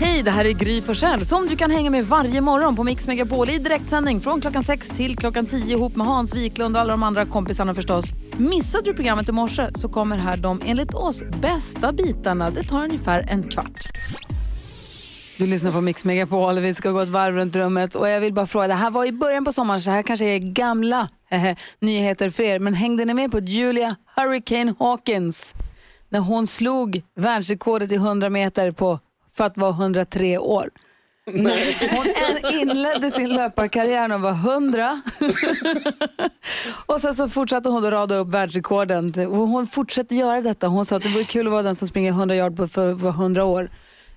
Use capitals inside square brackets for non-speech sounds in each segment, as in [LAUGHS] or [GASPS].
Hej, det här är Gry Forssell som du kan hänga med varje morgon på Mix Megapol i direktsändning från klockan 6 till klockan 10 ihop med Hans Wiklund och alla de andra kompisarna förstås. Missade du programmet i morse så kommer här de enligt oss bästa bitarna. Det tar ungefär en kvart. Du lyssnar på Mix Megapol, vi ska gå ett varv runt rummet och jag vill bara fråga, det här var i början på sommaren så här kanske är gamla eh, nyheter för er, men hängde ni med på Julia Hurricane Hawkins när hon slog världsrekordet i 100 meter på för att vara 103 år? Hon en- inledde sin löparkarriär när hon var 100 och sen så fortsatte hon att rada upp världsrekorden. Hon fortsätter göra detta. Hon sa att det vore kul att vara den som springer 100 yard på för, för 100 år.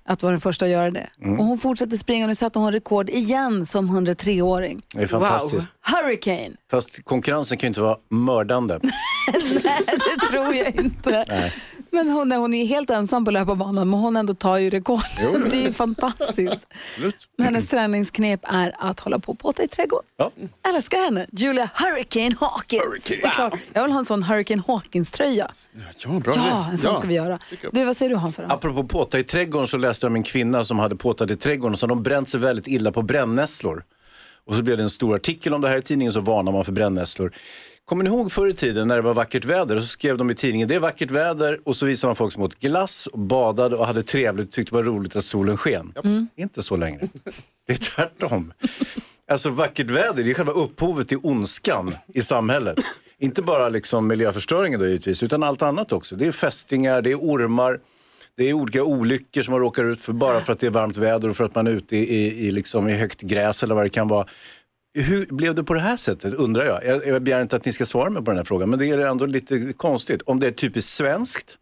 Att vara den första att göra det. Och hon fortsätter springa och nu satte hon rekord igen som 103-åring. Det är fantastiskt. Hurricane, Fast konkurrensen kan ju inte vara mördande. [LAUGHS] det tror jag inte. Men hon, är- hon är helt ensam på löparbanan men hon ändå tar ju rekord. [LAUGHS] Det är ju fantastiskt. Hennes träningsknep är att hålla på och påta i trädgården. Ja. Älskar henne. Julia Hurricane Hawkins. Det är klart. Jag vill ha en sån Hurricane Hawkins-tröja. Ja, bra Ja, en sån Ja. ska vi göra. Du, vad säger du Hans? Apropå påta i trädgården så läste jag om en kvinna som hade påtat i trädgården och så hade de bränt sig väldigt illa på brännässlor. Och så blev det en stor artikel om det här i tidningen så varnar man för brännässlor. Kommer ni ihåg förr i tiden när det var vackert väder och så skrev de i tidningen det är vackert väder och så visade man folk som åt glass och badade och hade trevligt och tyckte det var roligt att solen sken. Inte så längre. Det är tvärtom. Alltså vackert väder, det är själva upphovet till ondskan i samhället. Inte bara liksom miljöförstöringen då givetvis, utan allt annat också. Det är fästingar, det är ormar, det är olika olyckor som man råkar ut för bara för att det är varmt väder och för att man är ute i, i, i, liksom, i högt gräs eller vad det kan vara. Hur blev det på det här sättet undrar jag. jag. Jag begär inte att ni ska svara mig på den här frågan, men det är ändå lite konstigt. Om det är typiskt svenskt,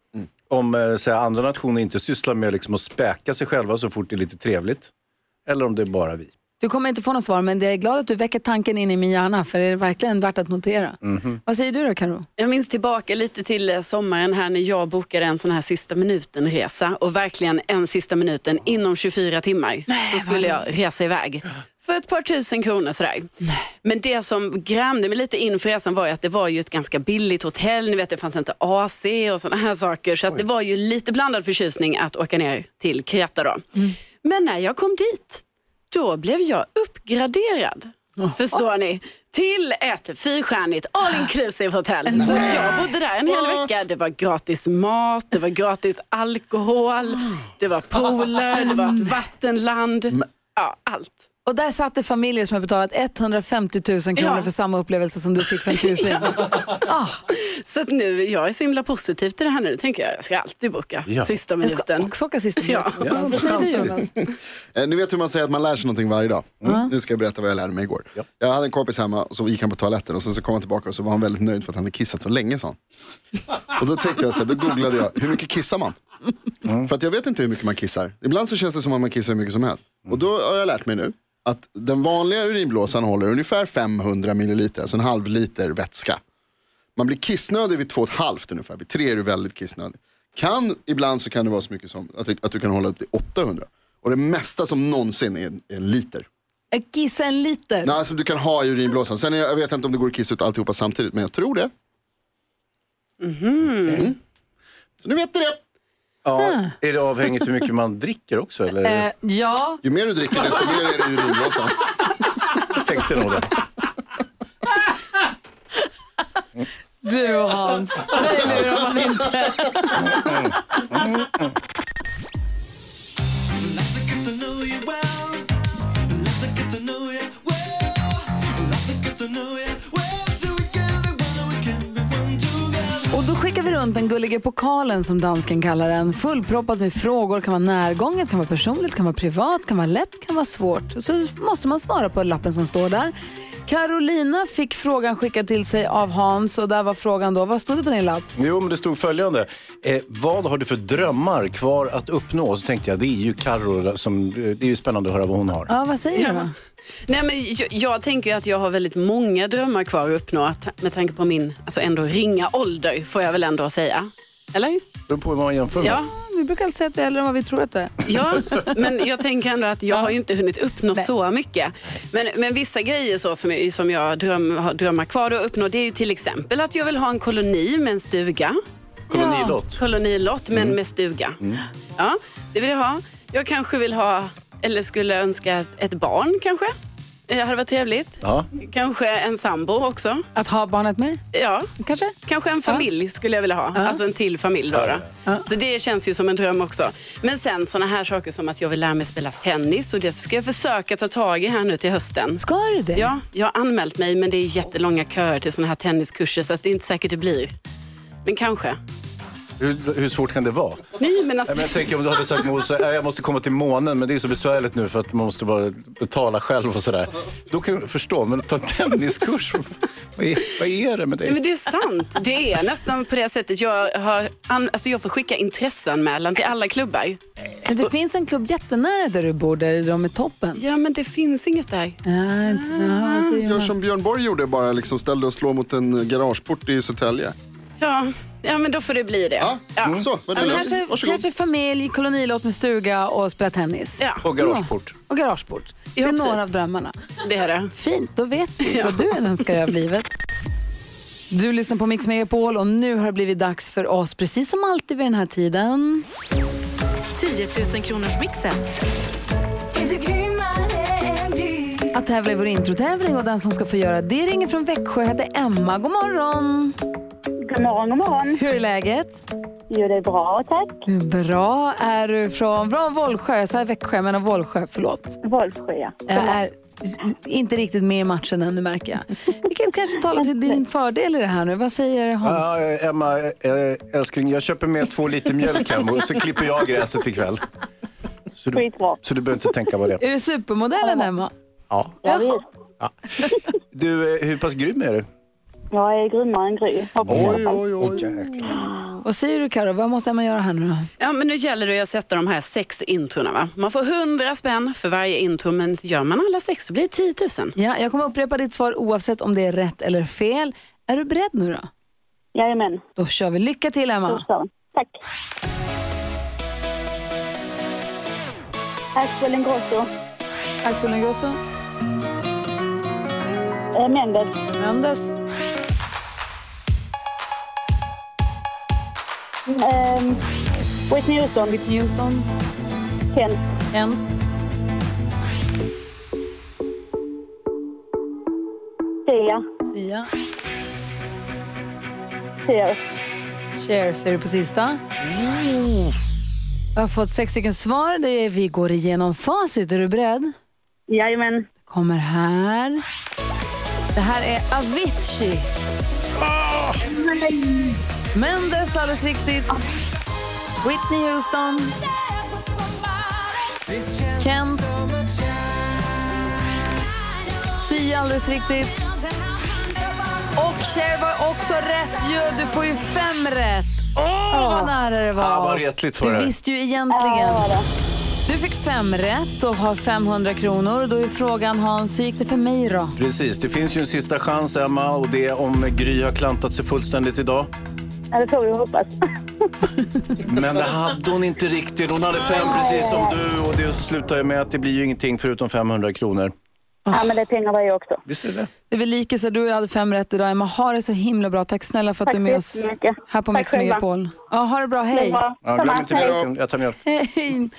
om eh, så här, andra nationer inte sysslar med liksom, att späka sig själva så fort det är lite trevligt. Eller om det är bara vi. Du kommer inte få något svar men jag är glad att du väcker tanken in i min hjärna för det är verkligen värt att notera. Vad säger du då Karo? Jag minns tillbaka lite till eh, sommaren här när jag bokade en sån här sista minuten-resa och verkligen en sista minuten inom 24 timmar så skulle jag resa iväg. För ett par tusen kronor sådär. Men det som grämde mig lite inför resan var ju att det var ju ett ganska billigt hotell. Ni vet det fanns inte AC och sådana här saker. Så det var ju lite blandad förtjusning att åka ner till Kreta då. Men när jag kom dit, då blev jag uppgraderad. Förstår ni? Till ett fyrstjärnigt all inclusive hotell. Så att jag bodde där en hel vecka. Det var gratis mat, det var gratis alkohol, det var pooler, det var ett vattenland. Ja, allt. Och där satt det familjer som har betalat 150 000 kronor Ja. för samma upplevelse som du fick för en tusing. [LAUGHS] ah, Så att nu, jag är så himla positiv till det här nu. Nu tänker jag, jag ska alltid boka Ja. sista jag ska minuten. också åka sista Ja. minuten. Vad säger du Jonas? [LAUGHS] Eh, Ni vet hur man säger att man lär sig någonting varje dag. Nu ska jag berätta vad jag lärde mig igår. Jag hade en kompis hemma och så gick han på toaletten och sen så kom han tillbaka och så var han väldigt nöjd för att han hade kissat så länge sa han. [LAUGHS] Och då tänkte jag så här, då googlade jag, hur mycket kissar man? För att jag vet inte hur mycket man kissar. Ibland så känns det som att man kissar hur mycket som helst. Och då har jag lärt mig nu att den vanliga urinblåsan håller ungefär 500 milliliter, alltså en halv liter vätska. Man blir kissnödig vid två och ett halvt ungefär, vid tre är du väldigt kissnödig. Kan, ibland så kan det vara så mycket som att, du- att du kan hålla upp till 800. Och det mesta som någonsin är är en liter. Jag kissar en liter. Nej, som du kan ha i urinblåsan. Sen är, jag jag vet inte om det går att kissa ut alltihopa samtidigt, men jag tror det. Mm. Så nu vet ni det. Ja, är det avhängigt hur mycket man dricker också? Eller? Eh, ja, Ju mer du dricker, desto mer är det. Jag tänkte nog det. du Hans. Det lurar man inte. Runt den gulliga pokalen som dansken kallar den. Fullproppad med frågor. kan vara närgånget, kan vara personligt, kan vara privat, kan vara lätt, kan vara svårt. Så måste man svara på lappen som står där. Carolina fick frågan skickad till sig av Hans och där var frågan då, vad stod det på din lapp? Jo, men det stod följande. Eh, vad har du för drömmar kvar att uppnå? Så tänkte jag, det är ju Carro som, eh, det är ju spännande att höra vad hon har. Ja, vad säger du? då? Nej, men jag, jag tänker ju att jag har väldigt många drömmar kvar att uppnå att, med tanke på min alltså ändå ringa ålder får jag väl ändå säga. Eller? Det beror på hur man jämför med. Ja, Vi brukar alltid säga att du är äldre än vad vi tror att du är. ja, men jag tänker ändå att jag har ju inte hunnit uppnå så mycket. Men, men vissa grejer så som jag, som jag dröm, har drömmar kvar att uppnå det är ju till exempel att jag vill ha en koloni med en stuga. Kolonilott. Kolonilott men med stuga. Ja, det vill jag ha. Jag kanske vill ha, eller skulle önska ett barn kanske. Det hade varit trevligt. Ja. Kanske en sambo också. Att ha barnet med? Ja, Kanske? kanske en familj skulle jag vilja ha. Alltså en till familj då. då. Så det känns ju som en dröm också. Men sen såna här saker som att jag vill lära mig spela tennis och det ska jag försöka ta tag i här nu till hösten. Ska du det? Ja, jag har anmält mig men det är jättelånga köer till såna här tenniskurser så att det är inte säkert det blir. Men kanske. Hur, hur svårt kan det vara? Nej men Nej, alltså. men jag tänker om du hade sagt Mose, "Nej, jag måste komma till månen men det är så besvärligt nu för att man måste bara betala själv och sådär. Då kan jag förstå, men ta en tenniskurs, vad är, vad är det med Nej, men dig? det är sant. Det är nästan på det sättet. Jag, har, alltså jag får skicka intresseanmälan till alla klubbar. Men det finns en klubb jättenära där du bor där de är toppen. Ja, men det finns inget där. Ja, inte så. Ja, Gör som Björn Borg gjorde, bara liksom ställde och slå mot en garageport i Södertälje. Ja, ja, men då får det bli det. Ja, Ja. så. Vad Så är det? kanske, Varsågod. kanske familj, kolonilott med stuga och spela tennis. Ja, Och garageport. Och garageport. Det Ja, är några av drömmarna. det är det. Fint, då vet vi vad du önskar dig av livet. Du lyssnar på Mix Megapol och nu har det blivit dags för oss, precis som alltid vid den här tiden. 10 000 kronors mixen. Att tävla i vår introtävling och den som ska få göra det ringer från Växjö heter Emma. God morgon! God morgon, god morgon. Hur är läget? Jo, det är bra, tack. Bra. Är du från, från Vollsjö? Jag sa Växjö, men Vollsjö, förlåt. Vollsjö, ja. Jag är inte riktigt med i matchen ännu märker jag. Vilket kanske talar till din fördel i det här nu. Vad säger Hans? Ja, Emma, eh, älskling, jag köper med två liter mjölk hem och så klipper jag gräset ikväll. Så du, Skitbra. så du behöver inte tänka på det. Är det supermodellen Emma? Ja. Ja, visst. Du, eh, hur pass grym är du? Jag är grymmare än Gry. Hoppas jag. Oj, oj, oj. Vad säger du Karo? Vad måste Emma göra här nu då? Ja, men nu gäller det att sätta de här sex introna. Va? Man får 100 spänn för varje intro, men gör man alla sex så blir det 10 000. Ja, jag kommer upprepa ditt svar oavsett om det är rätt eller fel. Är du beredd nu då? Jajamän. Då kör vi. Lycka till Emma. vi. Tack. Axel Ingrosso. Axel Ingrosso. Eh, Mendes. Mendes. Ehm, Whitney Houston. Whitney Houston. Kent. Kent. Sia. Sia. Cher. Cher säger du på sista. Jag har fått sex stycken svar. Det är, vi går igenom facit. Är du beredd? Jajamän. Kommer här. Det här är Avicii. Mendes, alldeles riktigt. Whitney Houston. Kent. Sia, alldeles riktigt. Och Cher var också rätt ju. Du får ju fem rätt. Åh, vad nära det var. Ah, vad retligt för Du dig. visste ju egentligen. Du fick fem rätt och har 500 kronor. Då är frågan Hans, hur gick det för mig då? Precis, det finns ju en sista chans Emma och det är om Gry har klantat sig fullständigt idag. Ja, det får vi hoppas. [LAUGHS] Men det hade hon inte riktigt. Hon hade fem precis som du och det slutar ju med att det blir ju ingenting förutom 500 kronor. Ja, men det är pengar det också. Visst är det det? Det är väl lika så du hade fem rätt idag. Emma, ha det så himla bra. Tack snälla för att Tack du är med oss jättemycket. här på Mix. Megapol. Ja, ha det bra, Det hej. bra. Ja, glöm inte mjölken. Jag tar mjölk. Hej.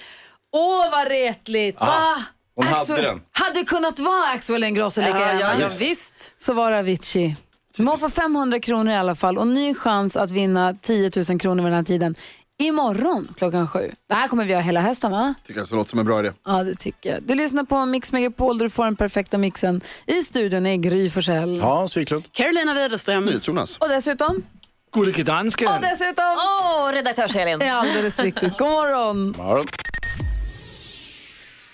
Åh, vad retligt! Va? hon hade Axel- den. Hade kunnat vara Axel Ingrosso lika Ja, gärna. ja, ja, visst. Så var det Avicii. Man får 500 kronor i alla fall och ny chans att vinna 10 000 kronor vid den här tiden. Imorgon klockan sju. Det här kommer vi göra hela hösten va? Tycker jag så låter som en bra idé. Ja, det tycker jag. Du lyssnar på Mix Megapol där du får den perfekta mixen. I studion är Gry Forssell. Hans Wiklund. Carolina Widerström. Jonas. Och dessutom... Gullige dansken. Och dessutom... Åh, redaktörs-Elin. Det är alldeles riktigt. God morgon! Ja,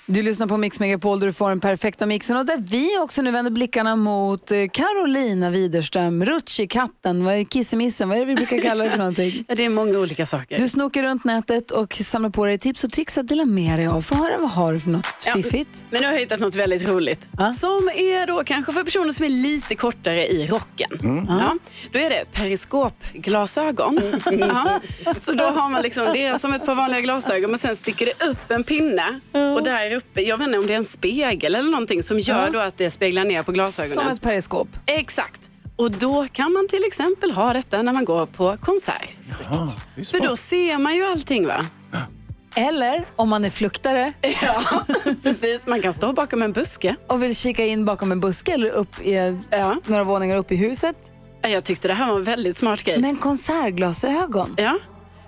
Du lyssnar på Mix Megapol där du får den perfekta mixen och där vi också nu vänder blickarna mot eh, Carolina Widerström, Rutschi-katten, vad är kissemissen, vad är det vi brukar kalla det för någonting? [LAUGHS] Ja, det är många olika saker. Du snokar runt nätet och samlar på dig tips och tricks att dela med dig av. Få höra vad har du för något Ja. fiffigt? Men nu har jag hittat något väldigt roligt. Ja. Som är då kanske för personer som är lite kortare i rocken. Ja. Då är det periskopglasögon. [LAUGHS] ja. Så då har man liksom, det är som ett par vanliga glasögon men sen sticker det upp en pinne. Och där uppe, jag vet inte om det är en spegel eller någonting som gör Ja. då att det speglar ner på glasögonen. Som ett periskop. Exakt. Och då kan man till exempel ha detta när man går på konsert. Ja, För då ser man ju allting va? [GASPS] Eller om man är fluktare [LAUGHS] Ja, precis. Man kan stå bakom en buske. och vill kika in bakom en buske eller upp i, Ja. några våningar upp i huset. Jag tyckte det här var en väldigt smart grej. Men konsertglasögon. Ja.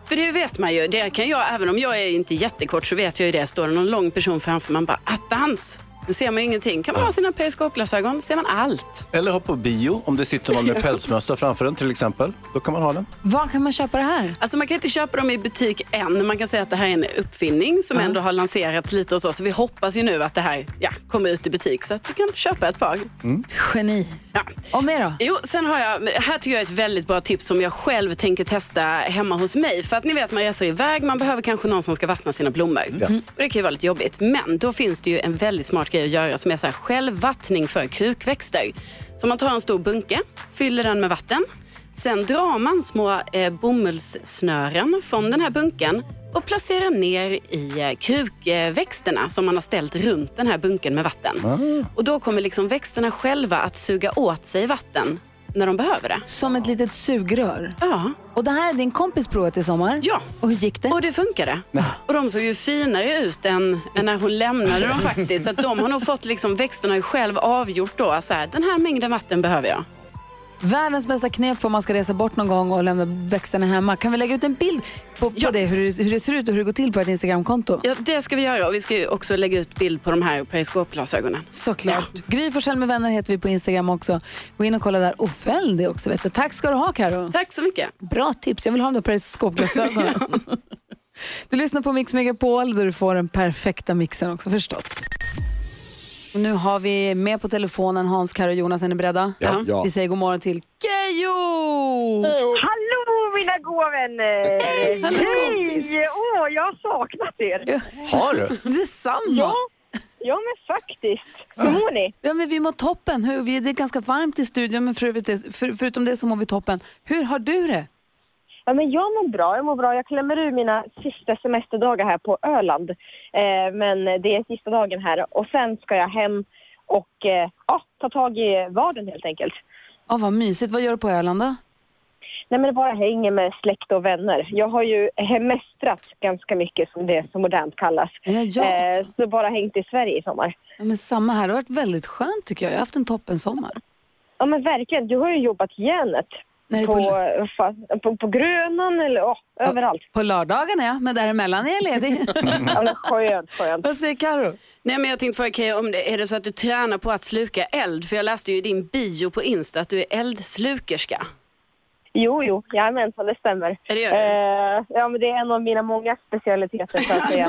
För det vet man ju. Det kan jag, även om jag är inte jättekort så vet jag ju det. Står det någon lång person framför man bara attans. Nu ser man ju ingenting. Kan man ha sina periskopglasögon ser man allt. Eller ha på bio om det sitter någon med pälsmössa framför en till exempel. Då kan man ha den. Var kan man köpa det här? Alltså man kan inte köpa dem i butik än. Man kan säga att det här är en uppfinning som ändå har lanserats lite hos oss. Så vi hoppas ju nu att det här ja, kommer ut i butik så att vi kan köpa ett par. Geni. Ja. Och mer då? Jo, sen har jag, här tycker jag ett väldigt bra tips som jag själv tänker testa hemma hos mig. För att ni vet, man reser iväg, man behöver kanske någon som ska vattna sina blommor. Och det kan ju vara lite jobbigt. Men då finns det ju en väldigt smart att göra som är så här självvattning för krukväxter. Så man tar en stor bunke, fyller den med vatten. Sen drar man små eh, bomullssnören från den här bunken och placerar ner i eh, krukväxterna som man har ställt runt den här bunken med vatten. Och då kommer liksom växterna själva att suga åt sig vatten när de behöver det. Som ett litet sugrör. Ja, Och det här är din kompis provat i sommar? Ja. Och hur gick det? och det funkade. Och de såg ju finare ut än, än när hon lämnade dem [LAUGHS] faktiskt. Så de har nog fått, liksom, växterna har ju själv avgjort då, så här, den här mängden vatten behöver jag. Världens bästa knep för om man ska resa bort någon gång och lämna växterna hemma. Kan vi lägga ut en bild på, på Ja. det, hur, det, hur det ser ut och hur det går till på ett Instagramkonto? Ja, det ska vi göra och vi ska också lägga ut bild på de här periskopglasögonen. Såklart. Gry Forssell med vänner heter vi på Instagram också. Gå in och kolla där och följ det också. Vet du. Tack ska du ha Karo. Tack så mycket. Bra tips. Jag vill ha de där periskopglasögonen. [LAUGHS] du lyssnar på Mix Megapol där du får den perfekta mixen också förstås. Och nu har vi med på telefonen Hans, Karo och Jonas. Är ni beredda? Ja. Ja. Vi säger god morgon till Keyyo! Hallå mina goa vänner! Hej! Åh, jag har saknat er. Har du? [LAUGHS] Detsamma! Ja, ja men faktiskt. Hur mår ni? Ja, men vi mår toppen. Hur, vi, det är ganska varmt i studion, men för, för, förutom det så mår vi toppen. Hur har du det? Ja, men jag mår bra. Jag mår bra. Jag klämmer ur mina sista semesterdagar här på Öland. Eh, men det är sista dagen här och sen ska jag hem och eh, ja, ta tag i vardagen helt enkelt. Ja, vad mysigt. Vad gör du på Öland då? Nej, men det bara hänger med släkt och vänner. Jag har ju hemestrat ganska mycket som det så modernt kallas. Ja, jag Eh, så bara hängt i Sverige i sommar. Ja, men samma här. Det har varit väldigt skönt tycker jag. Jag har haft en toppen sommar. Ja men verkligen. Du har ju jobbat järnet. Nej, på, på, på, på Grönan eller ja, överallt. på lördagen är jag, men däremellan är jag ledig. [LAUGHS] Ja, men skönt, skönt. Vad säger Karo? Nej, men jag tänkte fråga Keyyo, om det, är det så att du tränar på att sluka eld? För jag läste ju i din bio på Insta att du är eldslukerska. Jo, jo, jajamensan, det stämmer. Är det gör det? Eh, ja, men det är en av mina många specialiteter så att [LAUGHS] säga.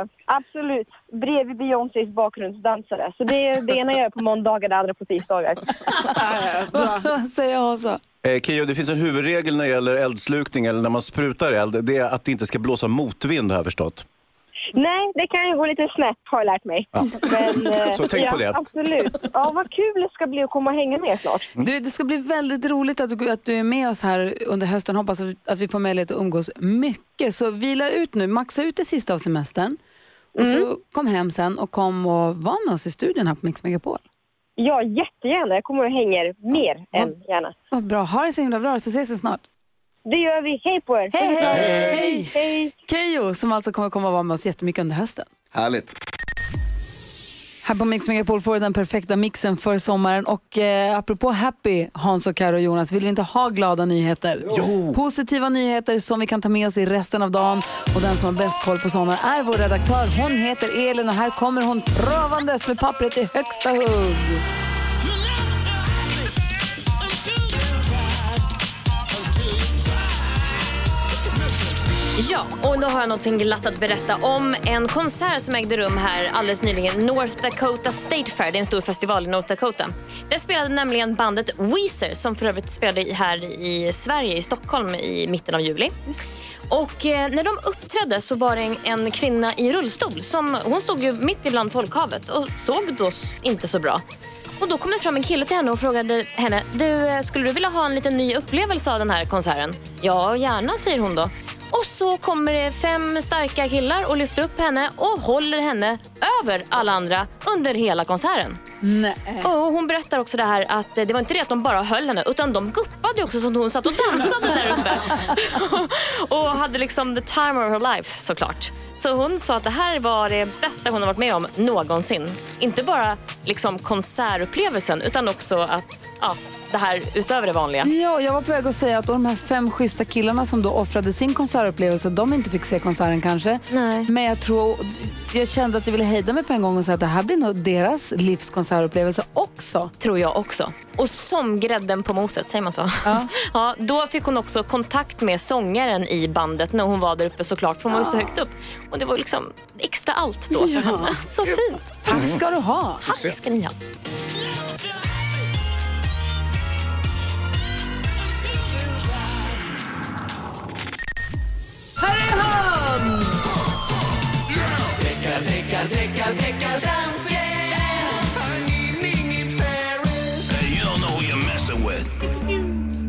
eh, absolut. Bredvid Beyoncés bakgrundsdansare. Så det är det ena jag gör på måndagar, det andra på tisdagar. [LAUGHS] Säger Hansa? Eh, Keyyo, det finns en huvudregel när det gäller eldslukning eller när man sprutar eld. Det är att det inte ska blåsa motvind har jag förstått. Nej, det kan ju gå lite snett har jag lärt mig. Men, [LAUGHS] eh, Så tänk ja, på det. Absolut. Ja, vad kul det ska bli att komma och hänga med snart. Du, det ska bli väldigt roligt att du, att du är med oss här under hösten. Hoppas att- vi får möjlighet att umgås mycket. Så vila ut nu, maxa ut det sista av semestern. Och så kom hem sen och kom och var med oss i studion här på Mix Megapol. Ja, jättegärna. Jag kommer och hänger mer än gärna. Vad bra, ha det så himla bra så ses vi snart. Det gör vi. Hej på er! Hej, hej! hej. Hej! Keyyo som alltså kommer komma och vara med oss jättemycket under hösten. Härligt. Här på Mix Megapol får du den perfekta mixen för sommaren. Och eh, apropå happy, Hans och Karo och Jonas, vill vi inte ha glada nyheter? Jo. Positiva nyheter som vi kan ta med oss i resten av dagen. Och den som har bäst koll på sådana är vår redaktör. Hon heter Elin och här kommer hon travandes med pappret i högsta hugg. Ja, och nu har jag någonting glatt att berätta om en konsert som ägde rum här alldeles nyligen. North Dakota State Fair, det är en stor festival i North Dakota. Där spelade nämligen bandet Weezer som för övrigt spelade här i Sverige, i Stockholm i mitten av juli. Och eh, när de uppträdde så var det en, en kvinna i rullstol. Som, hon stod ju mitt ibland folkhavet och såg då inte så bra. Och Då kom det fram en kille till henne och frågade henne du, eh, skulle du vilja ha en liten ny upplevelse av den här konserten. Ja, gärna, säger hon då. Och så kommer det fem starka killar och lyfter upp henne och håller henne över alla andra under hela konserten. Nej. Och hon berättar också det här att det var inte det att de bara höll henne utan de guppade också så att hon satt och dansade där uppe. [LAUGHS] och hade liksom the time of her life såklart. Så hon sa att det här var det bästa hon har varit med om någonsin. Inte bara liksom konsertupplevelsen utan också att ja, det här utöver det vanliga. Ja, jag var på väg att säga att de här fem schyssta killarna som då offrade sin konsertupplevelse, de inte fick se konserten kanske. Nej. Men jag tror, jag kände att jag ville hejda mig på en gång och säga att det här blir nog deras livs konsertupplevelse också. Tror jag också. Och som grädden på moset, säger man så? Ja. [LAUGHS] Ja, då fick hon också kontakt med sångaren i bandet när hon var där uppe såklart, för hon var ju så högt upp. Och det var liksom extra allt då för henne. Så fint. Tack ska du ha. Tack ska ni ha.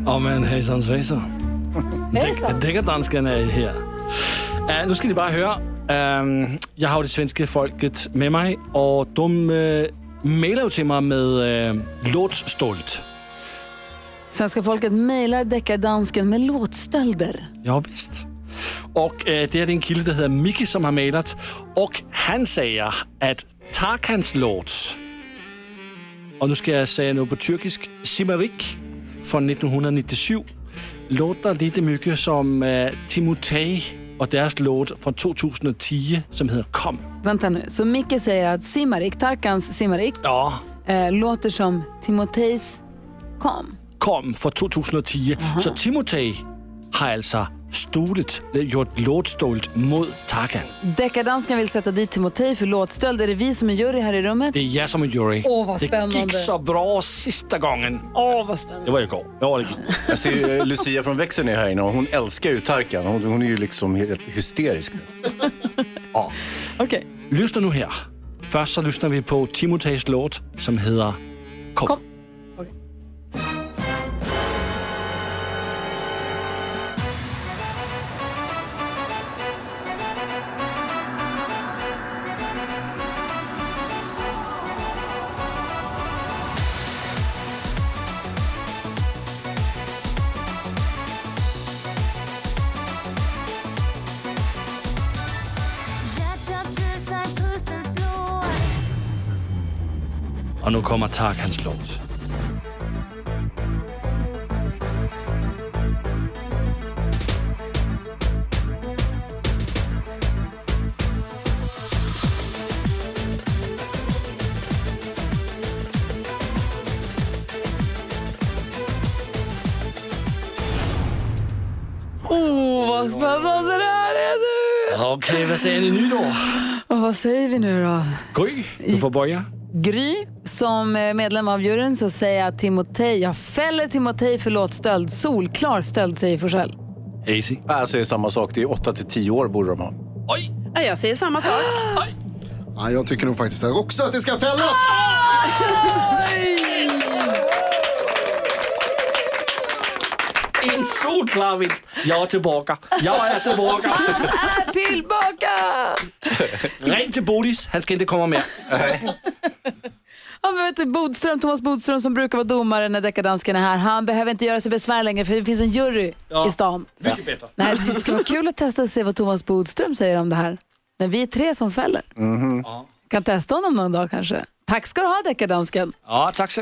Åh men hejsan svejsan. Hejsan. Däckardansken är här. Uh, nu ska ni bara höra. Uh, jag har det svenska folket med mig och de uh, mailar ju till mig med uh, låtstolt. Svenska folket mejlar deckardansken med låtstölder. Ja, visst. Och eh, det är en kille, der hedder Micke, som har mailat. Och han säger att Tarkans låt, och nu ska jag säga något på turkisk, Simarik från 1997, låter lite mycket som eh, Timotej och deras låt från 2010 som heter Kom. Vänta nu, så Micke säger att Simarik, Tarkans Simarik, Ja, eh, låter som Timotejs Kom. Kom från 2010. Så Timotej har alltså stulit, gjort låtstolt mot Tarkan. Deckardansken vill sätta dit Timotej för låtstöld. Är det vi som är jury här i rummet? Det är jag som är jury. Åh, vad det spännande. gick så bra sista gången. Åh, vad spännande. Det var igår. Ja, det gick. Jag ser ju eh, Lucia från växeln är här inne och hon älskar ju Tarkan. Hon, hon är ju liksom helt hysterisk. Ja. Okej. Lyssna nu här. Först så lyssnar vi på Timotejs låt som heter Kom. Kom. Och nu kommer Tarkans låt. Åh, vad spännande det här är nu! Okej, vad säger ni nu då? Och vad säger vi nu då? Gry, du får börja. Gry, som eh, medlem av juryn så säger jag Timotej, jag fäller Timotej för låtstöld. Solklar stöld säger Forsell. Alltså det är samma sak, det är 8 till 10 år borde de ha. Oj! Ja, jag säger samma sak. [GASPS] Ja, jag tycker nog faktiskt här också att det ska fällas. En solklar vinst. Jag är tillbaka. Jag är tillbaka. Är tillbaka! Ring till Bodis. Han ska inte komma med. Ja, men vet du, Bodström, Thomas Bodström som brukar vara domare när deckardansken är här, han behöver inte göra sig besvär längre för det finns en jury Ja. i stan. Mycket bättre. Nej, det ska vara kul att testa och se vad Thomas Bodström säger om det här. När vi är tre som fäller. Kan testa honom någon dag kanske. Tack ska du ha deckardansken. Ja, tack så.